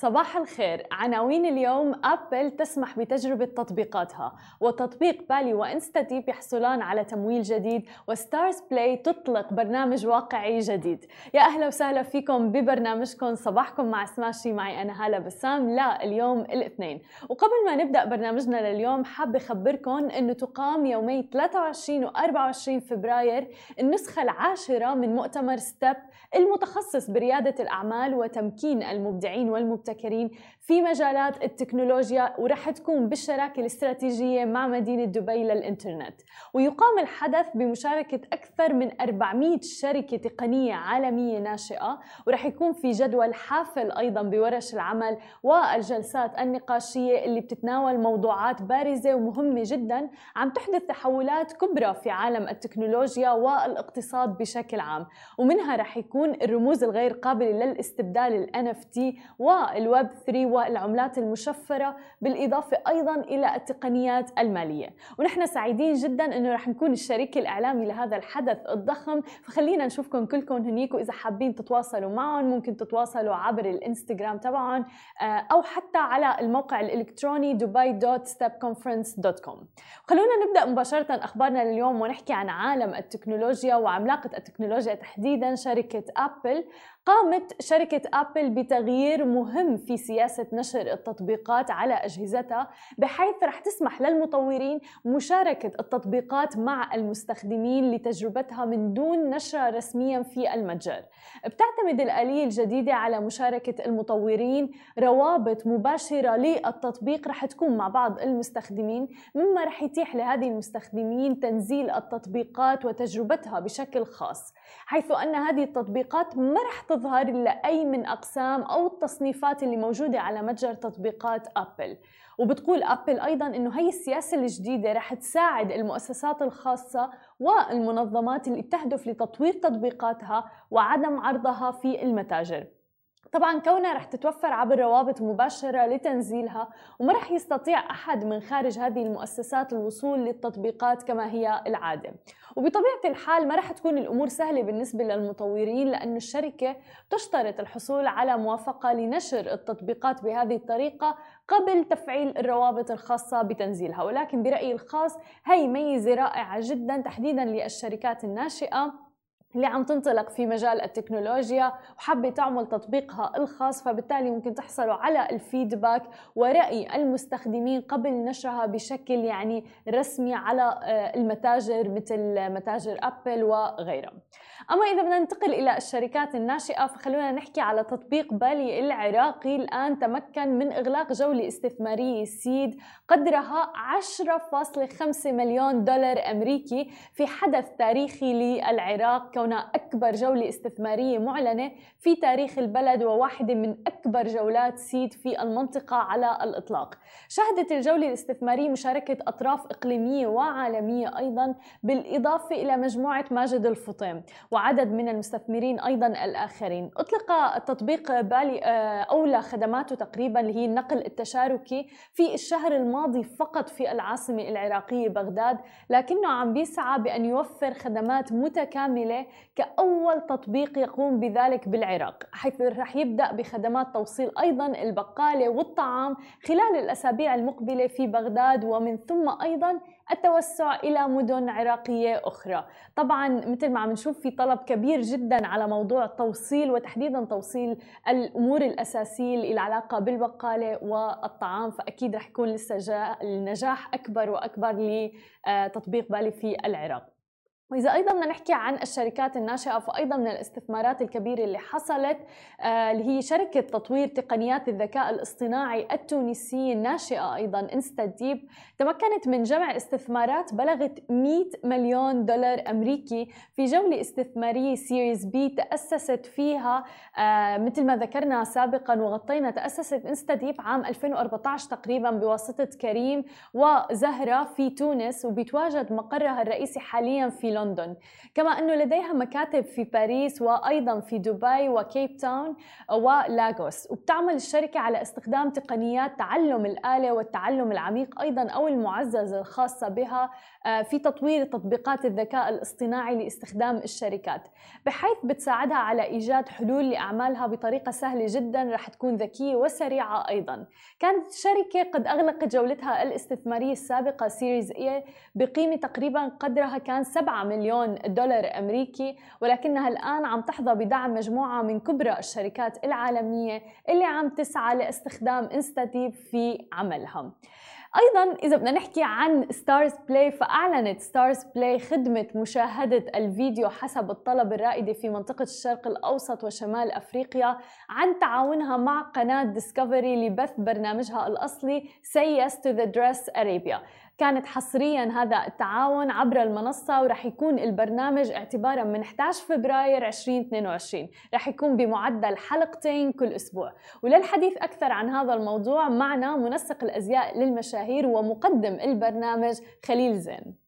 صباح الخير. عناوين اليوم أبل تسمح بتجربة تطبيقاتها وتطبيق بالي وإنستا ديب يحصلان على تمويل جديد وستارز بلاي تطلق برنامج واقعي جديد. يا أهلا وسهلا فيكم ببرنامجكم. صباحكم مع سماشي معي أنا هالة بسام. لا اليوم الاثنين. وقبل ما نبدأ برنامجنا لليوم حابة أخبركم أنه تقام يومي 23 و 24 فبراير النسخة العاشرة من مؤتمر ستيب المتخصص بريادة الأعمال وتمكين المبدعين والمبتكرين في مجالات التكنولوجيا ورح تكون بالشراكة الاستراتيجية مع مدينة دبي للإنترنت. ويقام الحدث بمشاركة أكثر من 400 شركة تقنية عالمية ناشئة. ورح يكون في جدول حافل أيضا بورش العمل والجلسات النقاشية اللي بتتناول موضوعات بارزة ومهمة جدا عم تحدث تحولات كبرى في عالم التكنولوجيا والاقتصاد بشكل عام. ومنها رح يكون الرموز الغير قابلة للاستبدال ال NFT والويب 3 والعملات المشفرة بالإضافة أيضا إلى التقنيات المالية. ونحن سعيدين جدا أنه رح نكون الشريك الإعلامي لهذا الحدث الضخم. فخلينا نشوفكم كلكم هنيك وإذا حابين تتواصلوا معهم ممكن تتواصلوا عبر الإنستغرام تبعهم أو حتى على الموقع الإلكتروني dubai.stepconference.com خلونا نبدأ مباشرة أخبارنا لليوم ونحكي عن عالم التكنولوجيا وعملاقة التكنولوجيا تحديدا شركة أبل. قامت شركة أبل بتغيير مهم في سياسة نشر التطبيقات على أجهزتها بحيث رح تسمح للمطورين مشاركة التطبيقات مع المستخدمين لتجربتها من دون نشرها رسميا في المتجر. بتعتمد الآلية الجديدة على مشاركة المطورين روابط مباشرة للتطبيق رح تكون مع بعض المستخدمين مما رح يتيح لهذه المستخدمين تنزيل التطبيقات وتجربتها بشكل خاص حيث أن هذه التطبيقات ما رح تظهر لأي من أقسام أو التصنيفات اللي موجودة على متجر تطبيقات أبل. وبتقول أبل أيضا أنه هي السياسة الجديدة رح تساعد المؤسسات الخاصة والمنظمات اللي بتهدف لتطوير تطبيقاتها وعدم عرضها في المتاجر. طبعا كونها رح تتوفر عبر روابط مباشرة لتنزيلها وما رح يستطيع أحد من خارج هذه المؤسسات الوصول للتطبيقات كما هي العادة. وبطبيعة الحال ما رح تكون الأمور سهلة بالنسبة للمطورين لأن الشركة تشترط الحصول على موافقة لنشر التطبيقات بهذه الطريقة قبل تفعيل الروابط الخاصة بتنزيلها. ولكن برأيي الخاص هي ميزة رائعة جدا تحديدا للشركات الناشئة اللي عم تنطلق في مجال التكنولوجيا وحابة تعمل تطبيقها الخاص فبالتالي ممكن تحصلوا على الفيدباك ورأي المستخدمين قبل نشرها بشكل يعني رسمي على المتاجر مثل متاجر أبل وغيرها. أما إذا بدنا ننتقل إلى الشركات الناشئة فخلونا نحكي على تطبيق بالي العراقي الآن تمكن من إغلاق جولة استثمارية سيد قدرها 10.5 مليون دولار أمريكي في حدث تاريخي للعراق كونها أكبر جولة استثمارية معلنة في تاريخ البلد وواحدة من أكبر جولات سيد في المنطقة على الإطلاق. شهدت الجولة الاستثمارية مشاركة أطراف إقليمية وعالمية أيضا بالإضافة إلى مجموعة ماجد الفطيم وعدد من المستثمرين أيضا الآخرين. أطلق التطبيق بالي أولى خدماته تقريبا اللي هي النقل التشاركي في الشهر الماضي فقط في العاصمة العراقية بغداد لكنه عم بيسعى بأن يوفر خدمات متكاملة كأول تطبيق يقوم بذلك بالعراق حيث رح يبدأ بخدمات توصيل أيضا البقالة والطعام خلال الأسابيع المقبلة في بغداد ومن ثم أيضا التوسع إلى مدن عراقية أخرى. طبعا مثل ما عم نشوف في طلب كبير جدا على موضوع التوصيل وتحديدا توصيل الأمور الأساسية اللي العلاقة بالبقالة والطعام فأكيد رح يكون لسه النجاح أكبر وأكبر لتطبيق بالي في العراق. وإذا أيضا بدنا نحكي عن الشركات الناشئة فأيضا من الاستثمارات الكبيرة اللي حصلت آه اللي هي شركة تطوير تقنيات الذكاء الاصطناعي التونسية الناشئة أيضا انستا ديب تمكنت من جمع استثمارات بلغت 100 مليون دولار أمريكي في جولة استثمارية Series B تأسست فيها آه مثل ما ذكرنا سابقا وغطينا تأسست انستا ديب عام 2014 تقريبا بواسطة كريم وزهرة في تونس وبيتواجد مقرها الرئيسي حاليا في لندن. كما أنه لديها مكاتب في باريس وأيضا في دبي وكيب تاون ولاغوس. وبتعمل الشركة على استخدام تقنيات تعلم الآلة والتعلم العميق أيضا أو المعزز الخاصة بها آه، في تطوير تطبيقات الذكاء الاصطناعي لاستخدام الشركات. بحيث بتساعدها على إيجاد حلول لأعمالها بطريقة سهلة جدا رح تكون ذكية وسريعة أيضا. كانت الشركة قد أغلقت جولتها الاستثمارية السابقة Series A بقيمة تقريبا قدرها كان 7 مليون دولار أمريكي ولكنها الآن عم تحظى بدعم مجموعة من كبرى الشركات العالمية اللي عم تسعى لاستخدام إنستا ديب في عملها. أيضا إذا بدنا نحكي عن ستارز بلاي فأعلنت ستارز بلاي خدمة مشاهدة الفيديو حسب الطلب الرائدة في منطقة الشرق الأوسط وشمال أفريقيا عن تعاونها مع قناة ديسكفري لبث برنامجها الأصلي Say Yes to the Dress Arabia. كانت حصريا هذا التعاون عبر المنصة ورح يكون البرنامج اعتبارا من 11 فبراير 2022 رح يكون بمعدل حلقتين كل أسبوع. وللحديث أكثر عن هذا الموضوع معنا منسق الأزياء للمشاهير ومقدم البرنامج خليل زين.